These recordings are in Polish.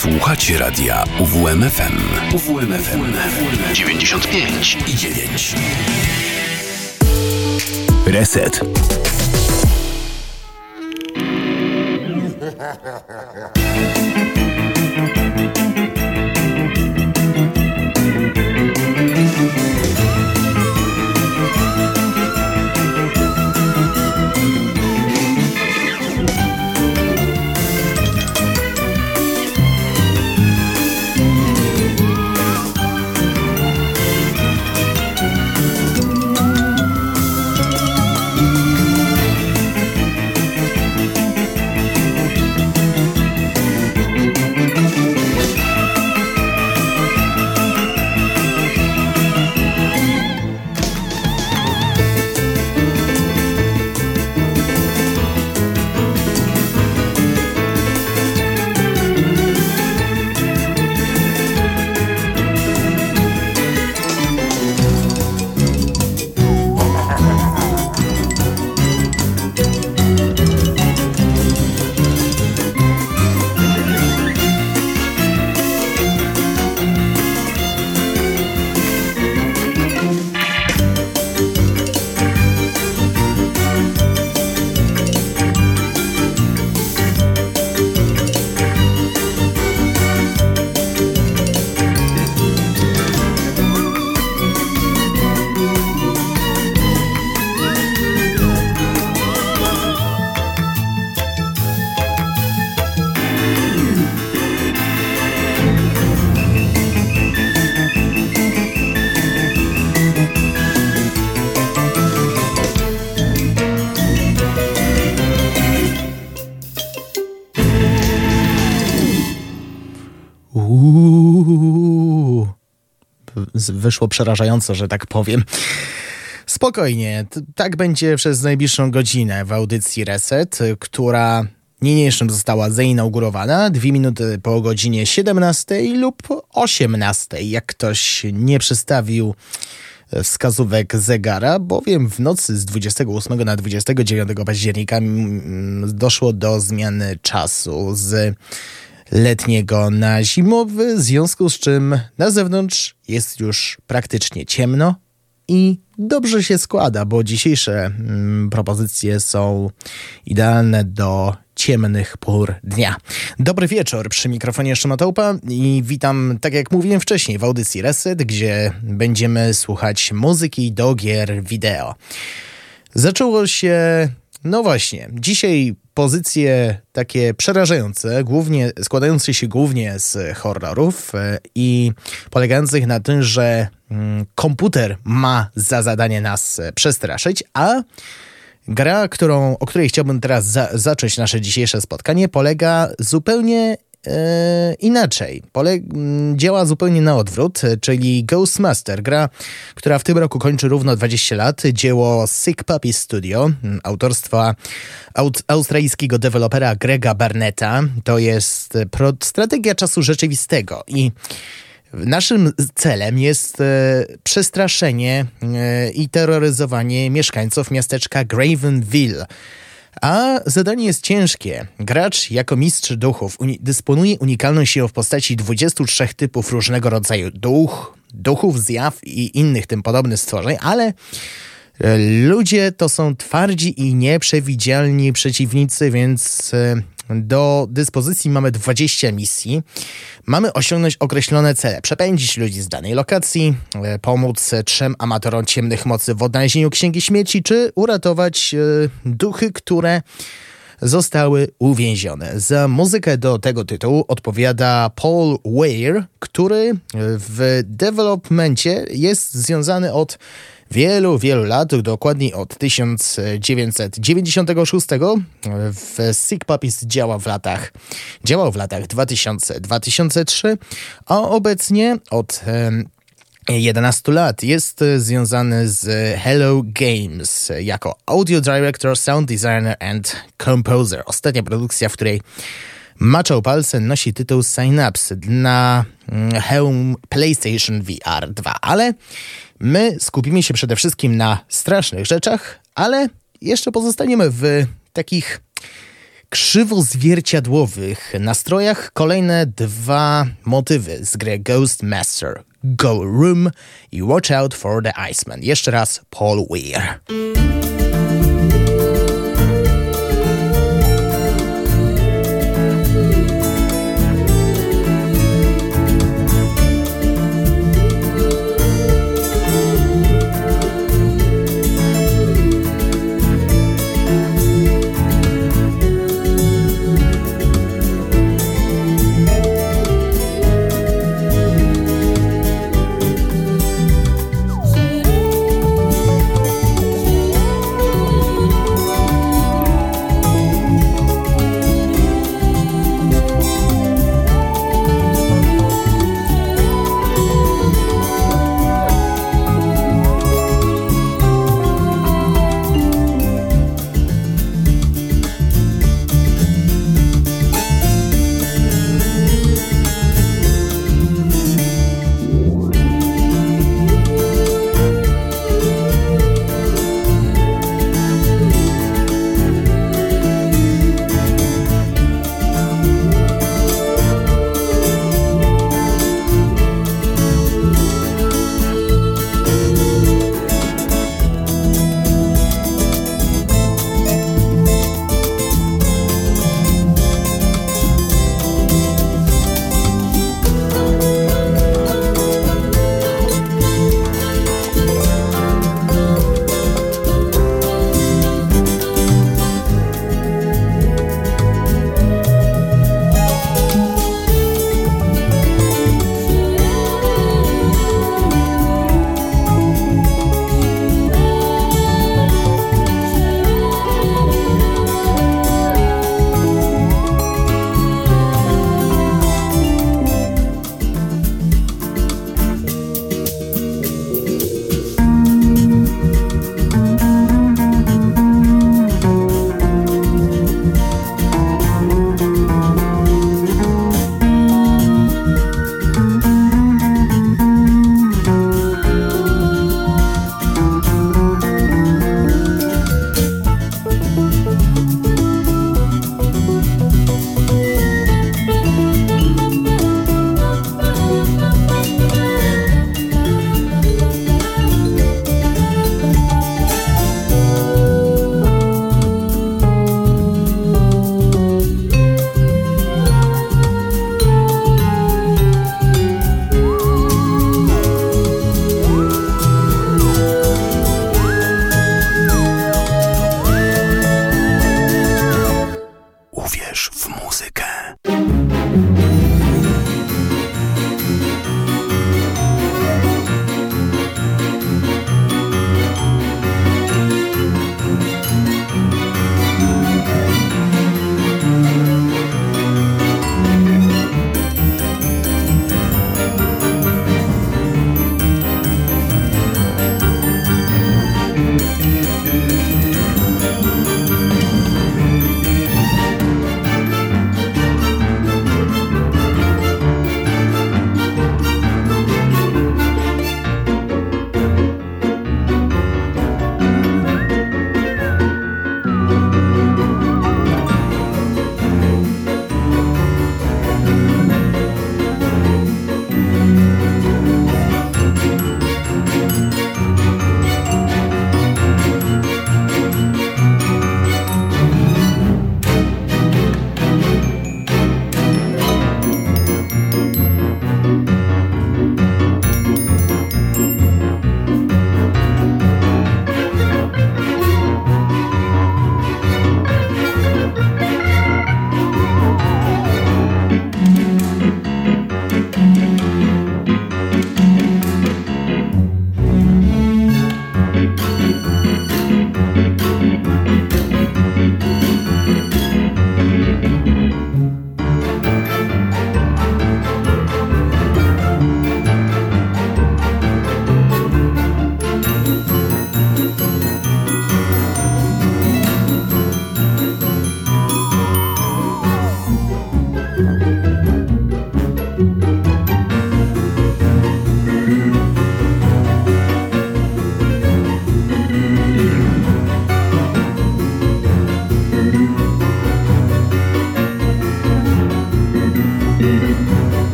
Słuchacie radia UWMFM. UWMFM 95 i 9. Reset. Wyszło przerażająco, że tak powiem. Spokojnie, tak będzie przez najbliższą godzinę w audycji Reset, która niniejszym została zainaugurowana dwie minuty po godzinie 17 lub 18, jak ktoś nie przestawił wskazówek zegara, bowiem w nocy z 28 na 29 października doszło do zmiany czasu z letniego na zimowy, w związku z czym na zewnątrz jest już praktycznie ciemno i dobrze się składa, bo dzisiejsze mm, propozycje są idealne do ciemnych pór dnia. Dobry wieczór, przy mikrofonie Szymatołpa i witam, tak jak mówiłem wcześniej, w audycji Reset, gdzie będziemy słuchać muzyki do gier wideo. Zaczęło się no właśnie, dzisiaj pozycje takie przerażające, głównie, składające się głównie z horrorów e, i polegających na tym, że mm, komputer ma za zadanie nas e, przestraszyć, a gra, którą, o której chciałbym teraz za zacząć nasze dzisiejsze spotkanie, polega zupełnie inaczej. Pole działa zupełnie na odwrót, czyli Ghostmaster, gra, która w tym roku kończy równo 20 lat, dzieło Sick Puppy Studio, autorstwa aut australijskiego dewelopera Grega Barnetta. To jest strategia czasu rzeczywistego i Naszym celem jest e, przestraszenie e, i terroryzowanie mieszkańców miasteczka Gravenville a zadanie jest ciężkie. Gracz jako mistrz duchów uni dysponuje unikalną siłą w postaci 23 typów różnego rodzaju duch, duchów, zjaw i innych tym podobnych stworzeń, ale e, Ludzie to są twardzi i nieprzewidzialni przeciwnicy, więc e, do dyspozycji mamy 20 misji. Mamy osiągnąć określone cele: przepędzić ludzi z danej lokacji, e, pomóc trzem amatorom ciemnych mocy w odnalezieniu księgi śmieci, czy uratować e, duchy, które zostały uwięzione. Za muzykę do tego tytułu odpowiada Paul Weir, który w developmencie jest związany od wielu, wielu lat, dokładniej od 1996 w Sick Puppies działa w latach, działał w latach 2000-2003, a obecnie od 11 lat jest związany z Hello Games jako audio director, sound designer and composer. Ostatnia produkcja, w której maczał palce, nosi tytuł Synapse na mm, Home PlayStation VR 2, ale My skupimy się przede wszystkim na strasznych rzeczach, ale jeszcze pozostaniemy w takich krzywozwierciadłowych nastrojach kolejne dwa motywy z gry Ghost Master. Go Room i Watch Out for the Iceman. Jeszcze raz Paul Weir.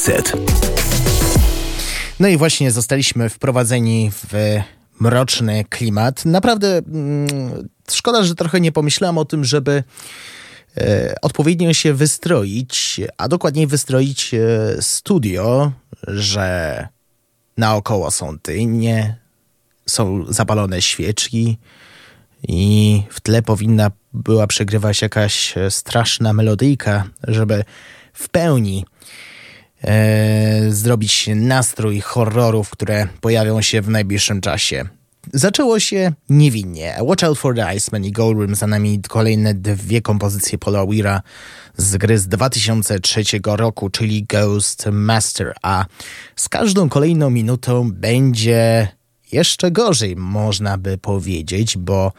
Reset. No i właśnie zostaliśmy wprowadzeni w mroczny klimat. Naprawdę mm, szkoda, że trochę nie pomyślałem o tym, żeby e, odpowiednio się wystroić, a dokładniej wystroić e, studio, że naokoło są dynie, są zapalone świeczki i w tle powinna była przegrywać jakaś straszna melodyjka, żeby w pełni e, zrobić nastrój horrorów, które pojawią się w najbliższym czasie. Zaczęło się niewinnie. Watch Out for the Iceman i Goldrim, za nami kolejne dwie kompozycje Paula Weira z gry z 2003 roku, czyli Ghost Master, a z każdą kolejną minutą będzie jeszcze gorzej, można by powiedzieć, bo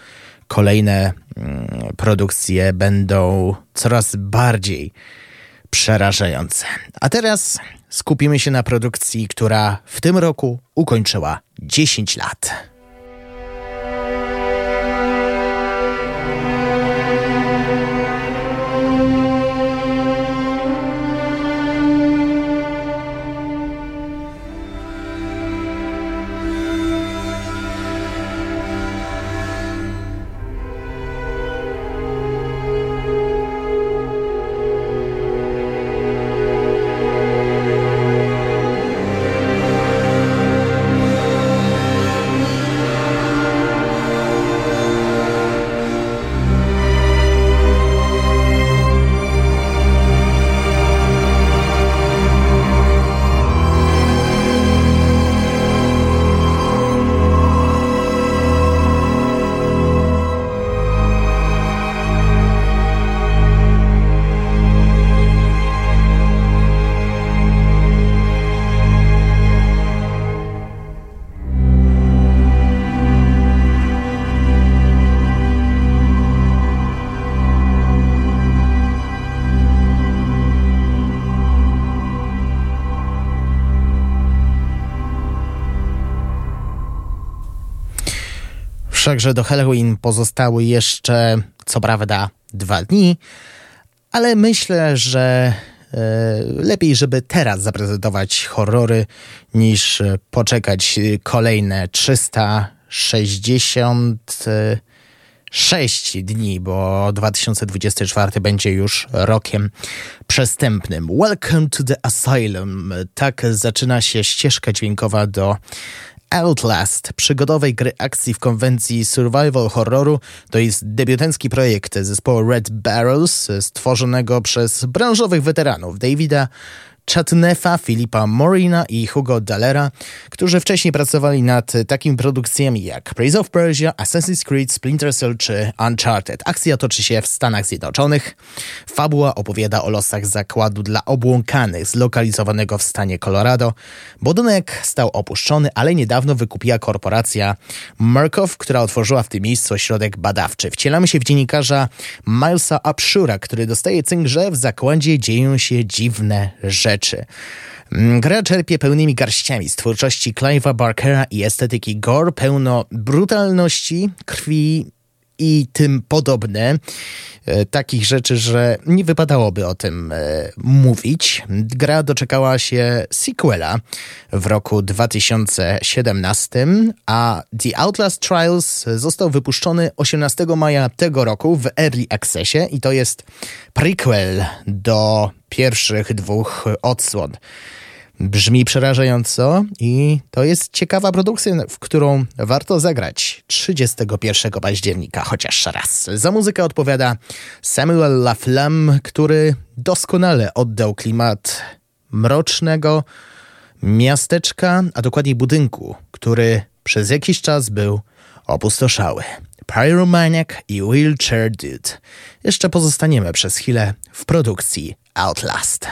kolejne mm, produkcje będą coraz bardziej przerażające. A teraz skupimy się na produkcji, która w tym roku ukończyła 10 lat. Wszakże do Halloween pozostały jeszcze, co prawda, dwa dni, ale myślę, że e, lepiej, żeby teraz zaprezentować horrory, niż poczekać kolejne 366 dni, bo 2024 będzie już rokiem przestępnym. Welcome to the Asylum. Tak zaczyna się ścieżka dźwiękowa do Outlast, przygodowej gry akcji w konwencji survival horroru, to jest debiutancki projekt zespołu Red Barrels, stworzonego przez branżowych weteranów Davida Chatnefa, Filipa Morina i Hugo Dallera, którzy wcześniej pracowali nad takimi produkcjami jak Praise of Persia, Assassin's Creed, Splinter Cell czy Uncharted. Akcja toczy się w Stanach Zjednoczonych. Fabuła opowiada o losach zakładu dla obłąkanych zlokalizowanego w stanie Colorado. Budynek stał opuszczony, ale niedawno wykupiła korporacja Murkoff, która otworzyła w tym miejscu ośrodek badawczy. Wcielamy się w dziennikarza Milesa Upshura, który dostaje cynk, że w zakładzie dzieją się dziwne rzeczy rzeczy. Mm, gra czerpie pełnymi garściami z twórczości Clive'a Barkera i estetyki gore, pełno brutalności, krwi i tym podobne. E, takich rzeczy, że nie wypadałoby o tym e, mówić. Gra doczekała się sequela w roku 2017, a The Outlast Trials został wypuszczony 18 maja tego roku w Early Accessie i to jest prequel do pierwszych dwóch odsłon. Brzmi przerażająco i to jest ciekawa produkcja, w którą warto zagrać 31 października chociaż raz. Za muzykę odpowiada Samuel Laflamme, który doskonale oddał klimat mrocznego miasteczka, a dokładniej budynku, który przez jakiś czas był opustoszały. Pyromaniac i Wheelchair Dude. Jeszcze pozostaniemy przez chwilę w produkcji Outlast.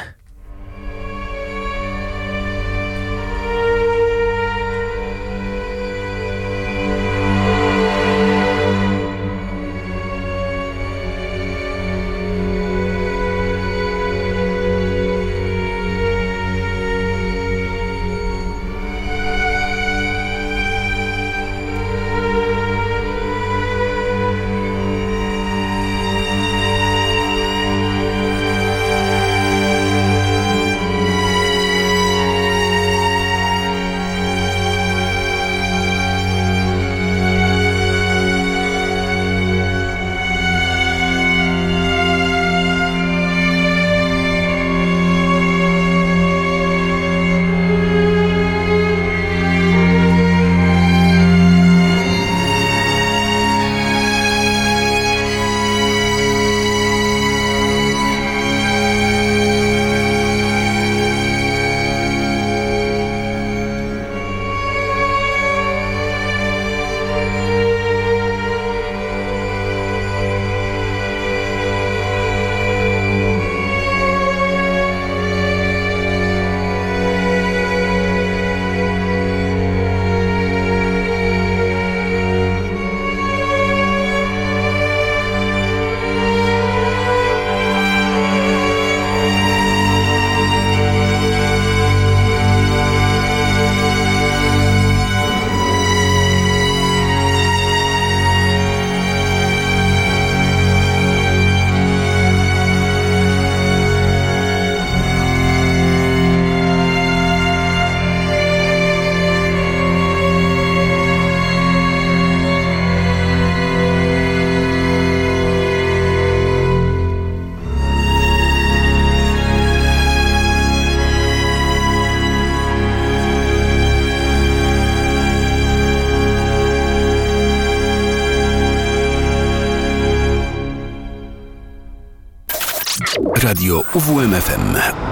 Radio UWMFM.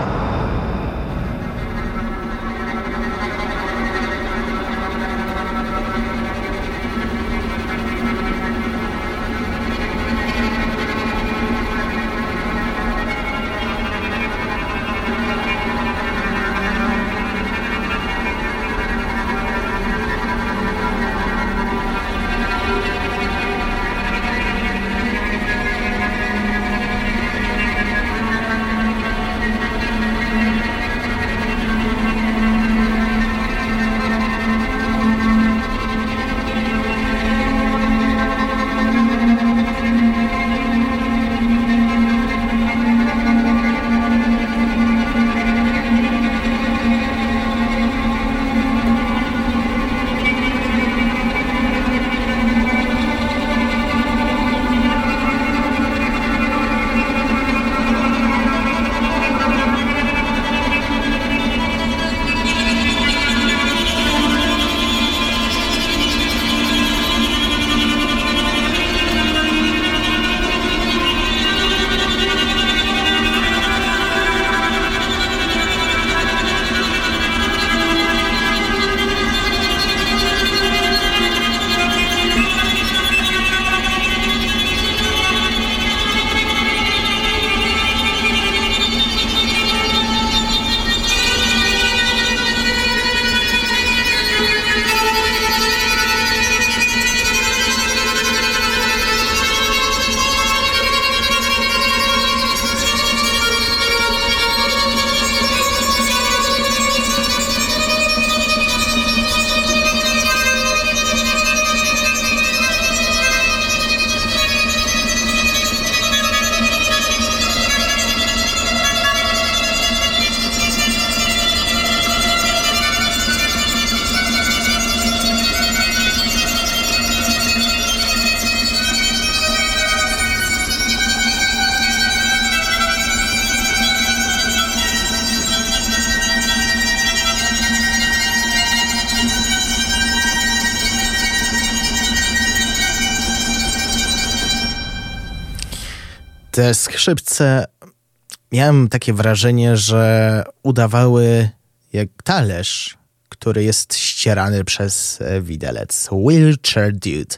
Te skrzypce, miałem takie wrażenie, że udawały jak talerz, który jest ścierany przez e, widelec. Wheelchair Dude,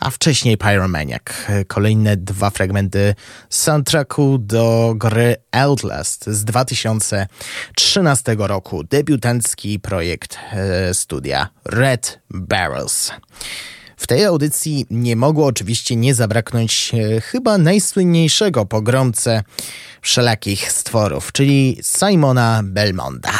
a wcześniej Pyromaniac. Kolejne dwa fragmenty soundtracku do gry Outlast z 2013 roku. Debiutancki projekt e, studia Red Barrels. W tej audycji nie mogło oczywiście nie zabraknąć e, chyba najsłynniejszego pogromcę wszelakich stworów, czyli Simona Belmonda.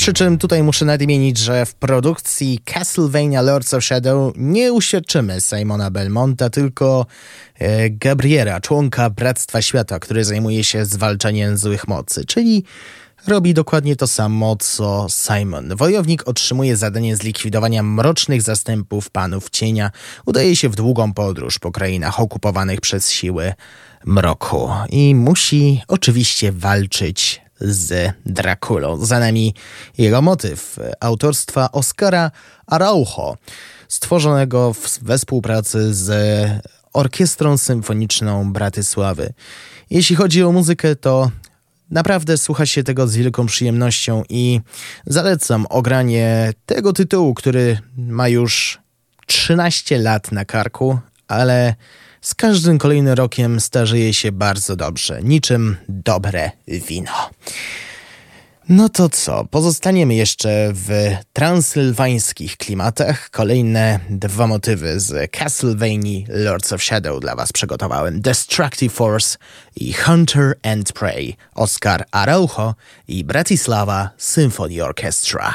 Przy czym tutaj muszę nadmienić, że w produkcji Castlevania Lords of Shadow nie uświadczymy Simona Belmonta, tylko e, Gabriela, członka Bractwa Świata, który zajmuje się zwalczaniem złych mocy, czyli robi dokładnie to samo co Simon. Wojownik otrzymuje zadanie zlikwidowania mrocznych zastępów panów cienia. Udaje się w długą podróż po krainach okupowanych przez siły mroku i musi oczywiście walczyć z Drakulą. Za nami jego motyw autorstwa Oscara Araujo, stworzonego we współpracy z Orkiestrą Symfoniczną Bratysławy. Jeśli chodzi o muzykę, to naprawdę słucha się tego z wielką przyjemnością i zalecam ogranie tego tytułu, który ma już 13 lat na karku, ale z każdym kolejnym rokiem starzeje się bardzo dobrze, niczym dobre wino. No to co, pozostaniemy jeszcze w transylwańskich klimatach. Kolejne dwa motywy z Castlevania Lords of Shadow dla Was przygotowałem. Destructive Force i Hunter and Prey. Oscar Araujo i Bratislava Symphony Orchestra.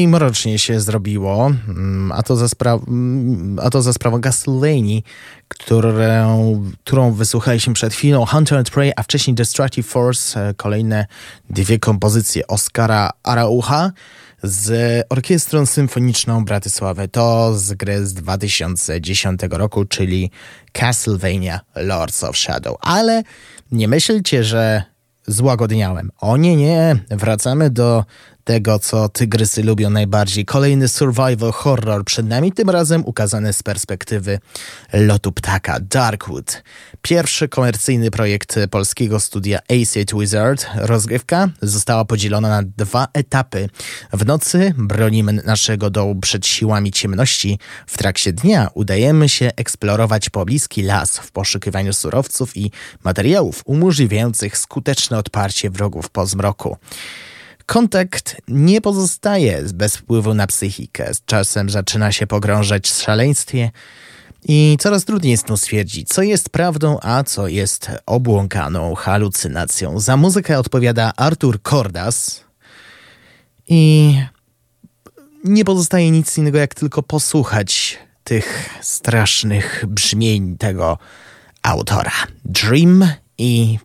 mniej mrocznie się zrobiło, mm, a to za, spra- mm, a to za sprawą Castlevanii, którą, którą wysłuchaliśmy przed chwilą, Hunter and Prey, a wcześniej Destructive Force, e, kolejne dwie kompozycje Oscara Araucha z Orkiestrą Symfoniczną Bratysławy. To z gry z 2010 roku, czyli Castlevania Lords of Shadow. Ale nie myślcie, że złagodniałem. O nie, nie, wracamy do tego, co tygrysy lubią najbardziej. Kolejny survival horror przed nami, tym razem ukazany z perspektywy lotu ptaka Darkwood. Pierwszy komercyjny projekt polskiego studia Acid Wizard. Rozgrywka została podzielona na dwa etapy. W nocy bronimy naszego dołu przed siłami ciemności. W trakcie dnia udajemy się eksplorować pobliski las w poszukiwaniu surowców i materiałów umożliwiających skuteczne odparcie wrogów po zmroku. Kontakt nie pozostaje bez wpływu na psychikę. Z czasem zaczyna się pogrążać w szaleństwie i coraz trudniej jest mu stwierdzić, co jest prawdą, a co jest obłąkaną halucynacją. Za muzykę odpowiada Artur Kordas i nie pozostaje nic innego, jak tylko posłuchać tych strasznych brzmień tego autora. Dream i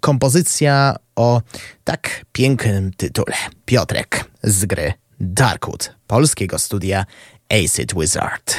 kompozycja o tak pięknym tytule. Piotrek z gry Darkwood, polskiego studia Acid Wizard.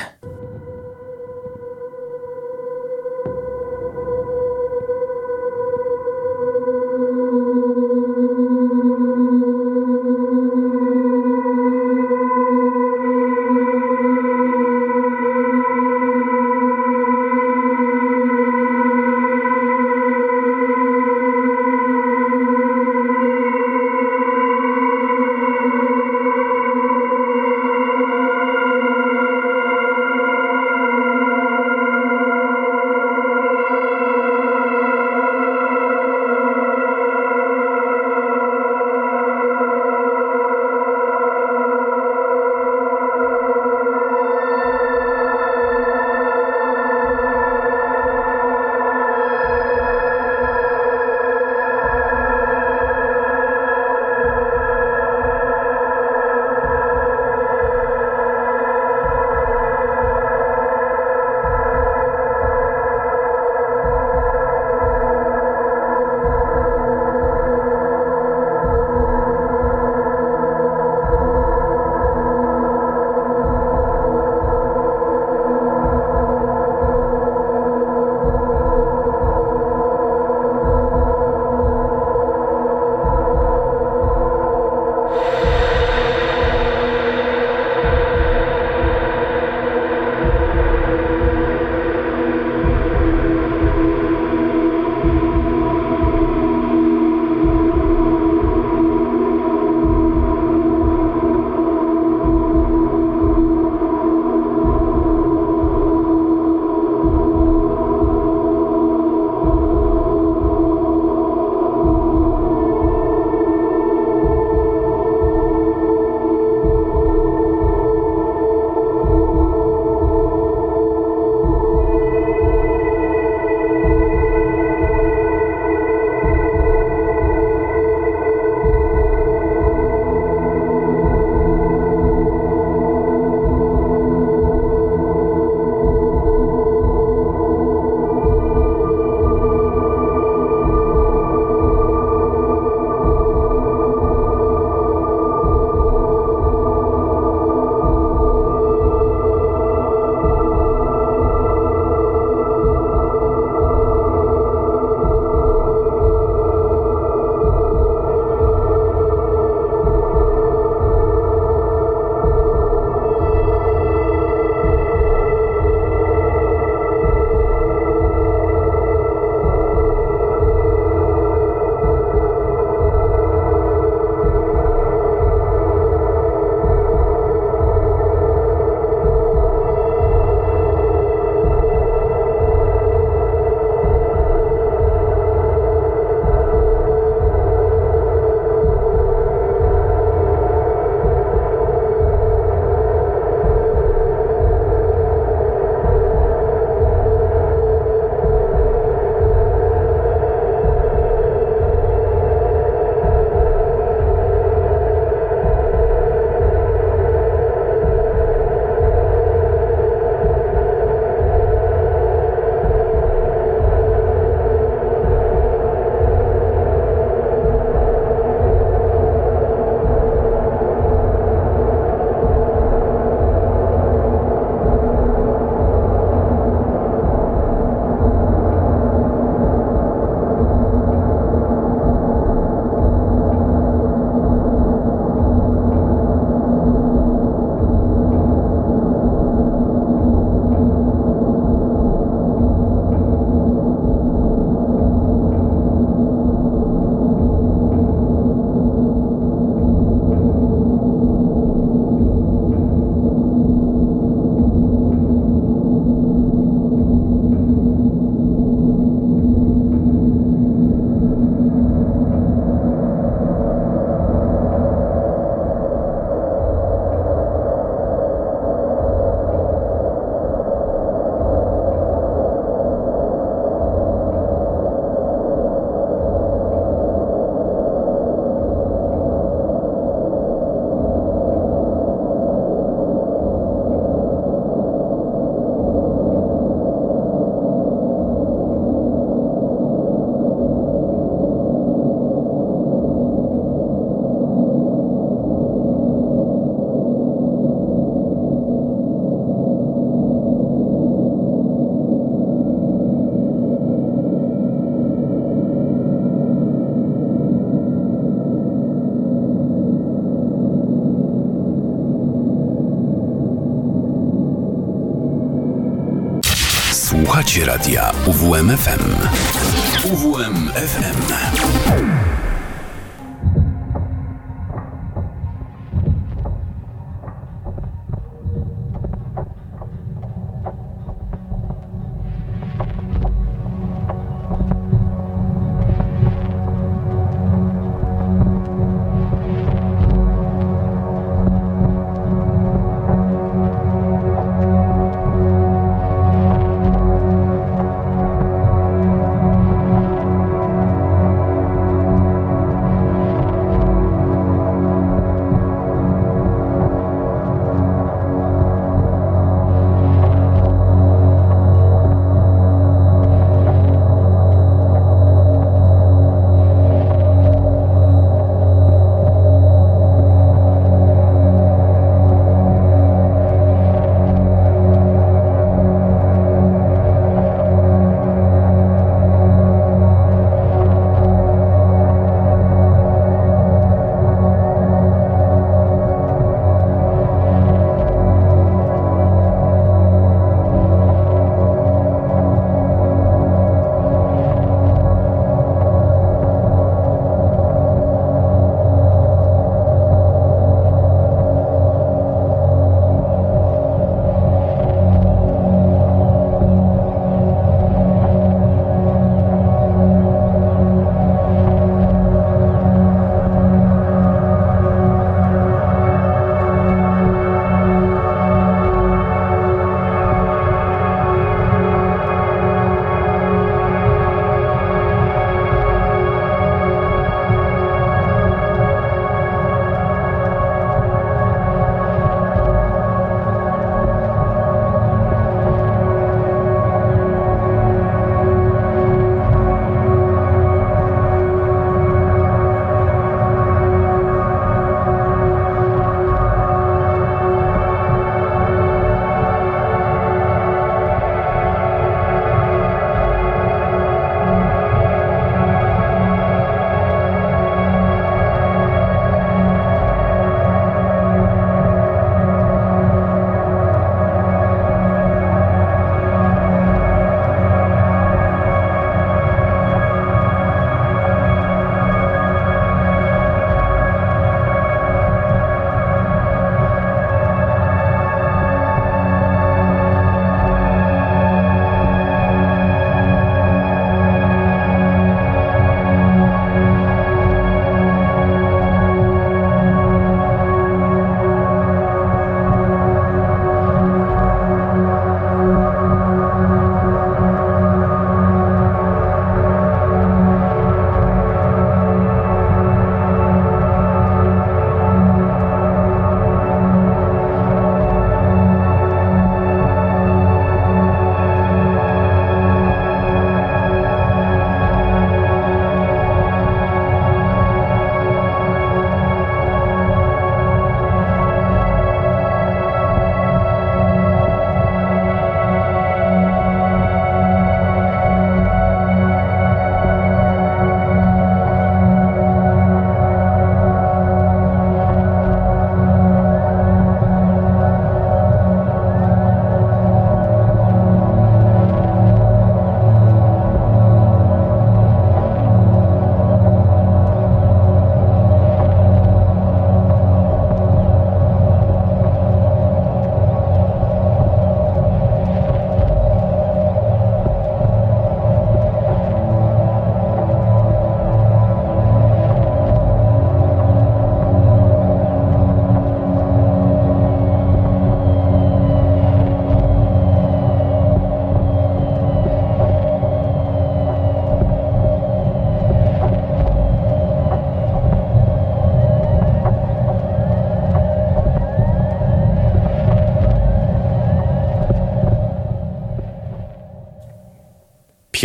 Słuchacie radia UWMFM. UWMFM.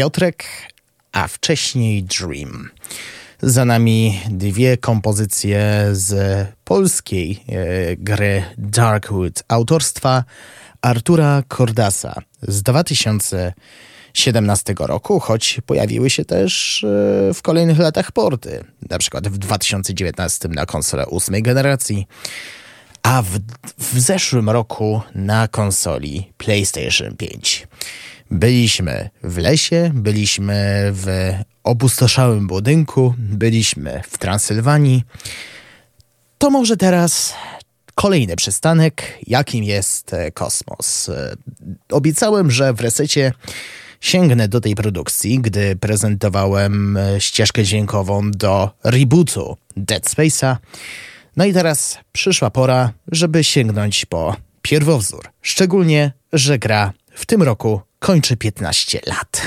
Piotrek, a wcześniej Dream. Za nami dwie kompozycje z polskiej e, gry Darkwood autorstwa Artura Cordasa z 2017 roku, choć pojawiły się też e, w kolejnych latach porty, na przykład w 2019 na konsolę ósmej generacji, a w, w zeszłym roku na konsoli PlayStation 5. Byliśmy w lesie, byliśmy w opustoszałym budynku, byliśmy w Transylwanii. To może teraz kolejny przystanek, jakim jest e, kosmos. E, obiecałem, że w resecie sięgnę do tej produkcji, gdy prezentowałem e, ścieżkę dźwiękową do rebootu Dead Space'a. No i teraz przyszła pora, żeby sięgnąć po pierwowzór. Szczególnie, że gra w tym roku kończy 15 lat.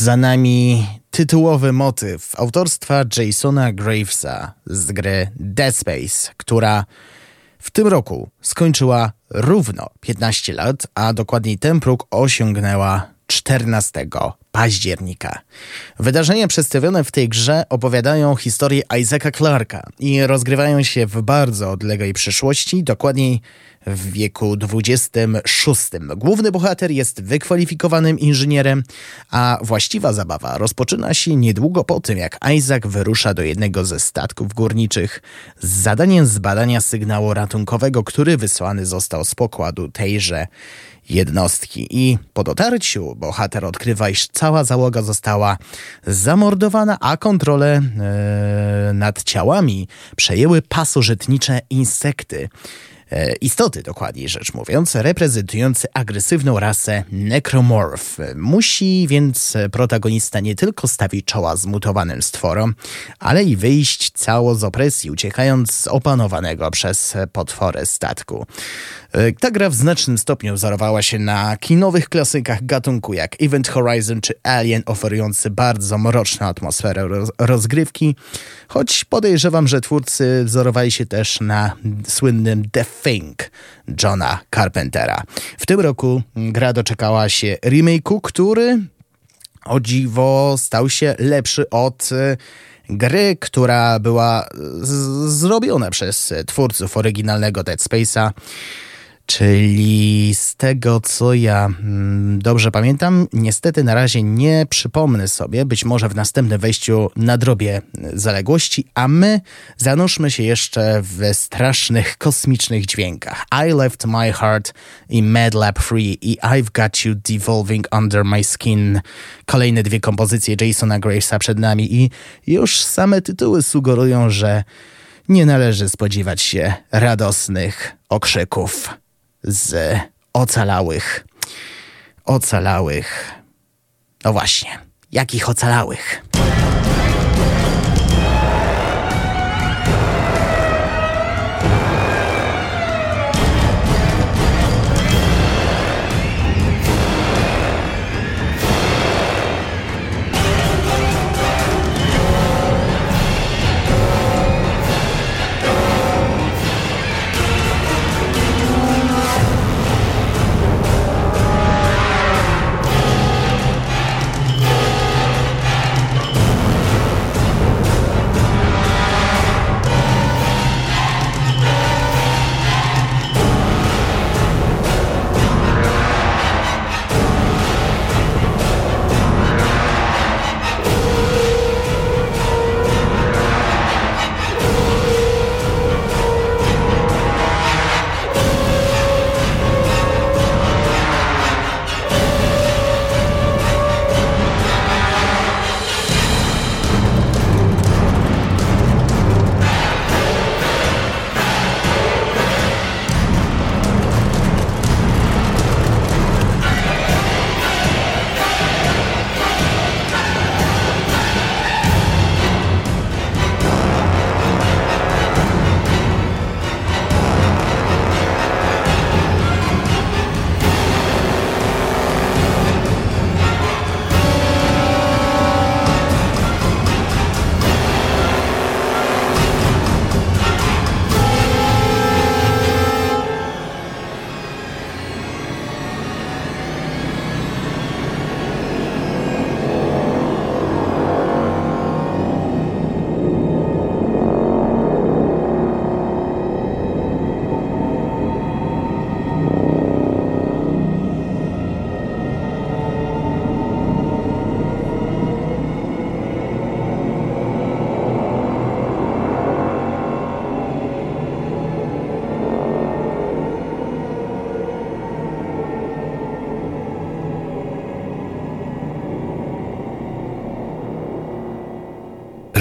Za nami tytułowy motyw autorstwa Jasona Gravesa z gry Dead Space, która w tym roku skończyła równo 15 lat, a dokładniej ten próg osiągnęła 14 października. Wydarzenia przedstawione w tej grze opowiadają historię Isaaca Clarka i rozgrywają się w bardzo odległej przyszłości, dokładniej w wieku XXVI. Główny bohater jest wykwalifikowanym inżynierem, a właściwa zabawa rozpoczyna się niedługo po tym, jak Isaac wyrusza do jednego ze statków górniczych z zadaniem zbadania sygnału ratunkowego, który wysłany został z pokładu tejże jednostki. I po dotarciu bohater odkrywa, iż cała załoga została zamordowana, a kontrolę e, nad ciałami przejęły pasożytnicze insekty e, istoty, dokładniej rzecz mówiąc, reprezentujący agresywną rasę Necromorph. Musi więc protagonista nie tylko stawić czoła zmutowanym stworom, ale i wyjść cało z opresji, uciekając z opanowanego przez potwory statku. E, ta gra w znacznym stopniu wzorowała się na kinowych klasykach gatunku jak Event Horizon czy Alien, oferujący bardzo mroczną atmosferę rozgrywki, choć podejrzewam, że twórcy wzorowali się też na słynnym The Thing Johna Carpentera. W tym roku gra doczekała się remake'u, który o dziwo stał się lepszy od e, gry, która była zrobiona przez twórców oryginalnego Dead Space'a. Czyli z tego, co ja mm, dobrze pamiętam, niestety na razie nie przypomnę sobie, być może w następnym wejściu na drobie zaległości, a my zanurzmy się jeszcze w strasznych kosmicznych dźwiękach. I Left My Heart i Mad Lab Free i I've Got You Devolving Under My Skin. Kolejne dwie kompozycje Jasona Gravesa przed nami i już same tytuły sugerują, że nie należy spodziewać się radosnych okrzyków z ocalałych. Ocalałych. No właśnie, jakich ocalałych?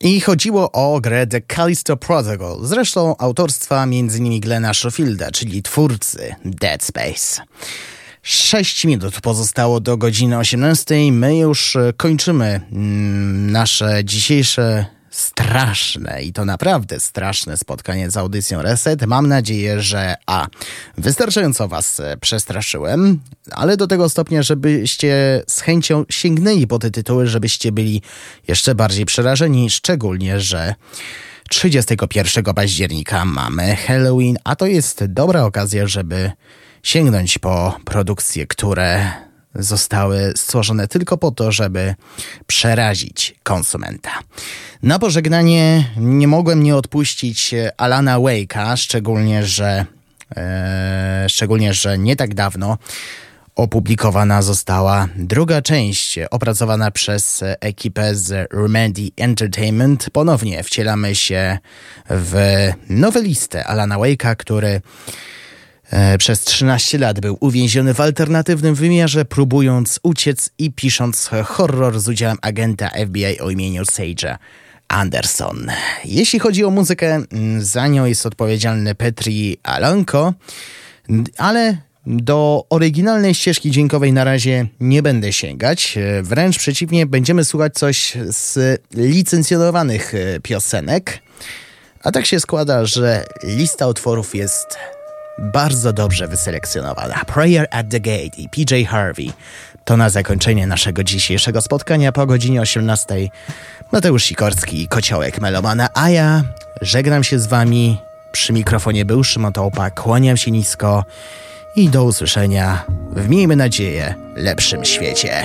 I chodziło o grę The Callisto Protocol, zresztą autorstwa m.in. Glena Schofielda, czyli twórcy Dead Space. 6 minut pozostało do godziny 18. My już kończymy mm, nasze dzisiejsze straszne i to naprawdę straszne spotkanie z audycją Reset. Mam nadzieję, że a wystarczająco was e, przestraszyłem, ale do tego stopnia, żebyście z chęcią sięgnęli po te tytuły, żebyście byli jeszcze bardziej przerażeni, szczególnie, że 31 października mamy Halloween, a to jest dobra okazja, żeby sięgnąć po produkcje, które zostały stworzone tylko po to, żeby przerazić konsumenta. Na pożegnanie nie mogłem nie odpuścić Alana Wake'a, szczególnie, że e, szczególnie, że nie tak dawno opublikowana została druga część opracowana przez ekipę z Remedy Entertainment. Ponownie wcielamy się w nowelistę Alana Wake'a, który E, przez 13 lat był uwięziony w alternatywnym wymiarze, próbując uciec i pisząc horror z udziałem agenta FBI o imieniu Sage'a Anderson. Jeśli chodzi o muzykę, mm, za nią jest odpowiedzialny Petri Alonko, ale do oryginalnej ścieżki dźwiękowej na razie nie będę sięgać. E, wręcz przeciwnie, będziemy słuchać coś z licencjonowanych e, piosenek. A tak się składa, że lista utworów jest bardzo dobrze wyselekcjonowana. Prayer at the Gate i PJ Harvey to na zakończenie naszego dzisiejszego spotkania po godzinie 18. Mateusz Sikorski i Kociołek Melomana, a ja żegnam się z wami. Przy mikrofonie był Szymon Tołpa, kłaniam się nisko i do usłyszenia w, miejmy nadzieję, lepszym świecie.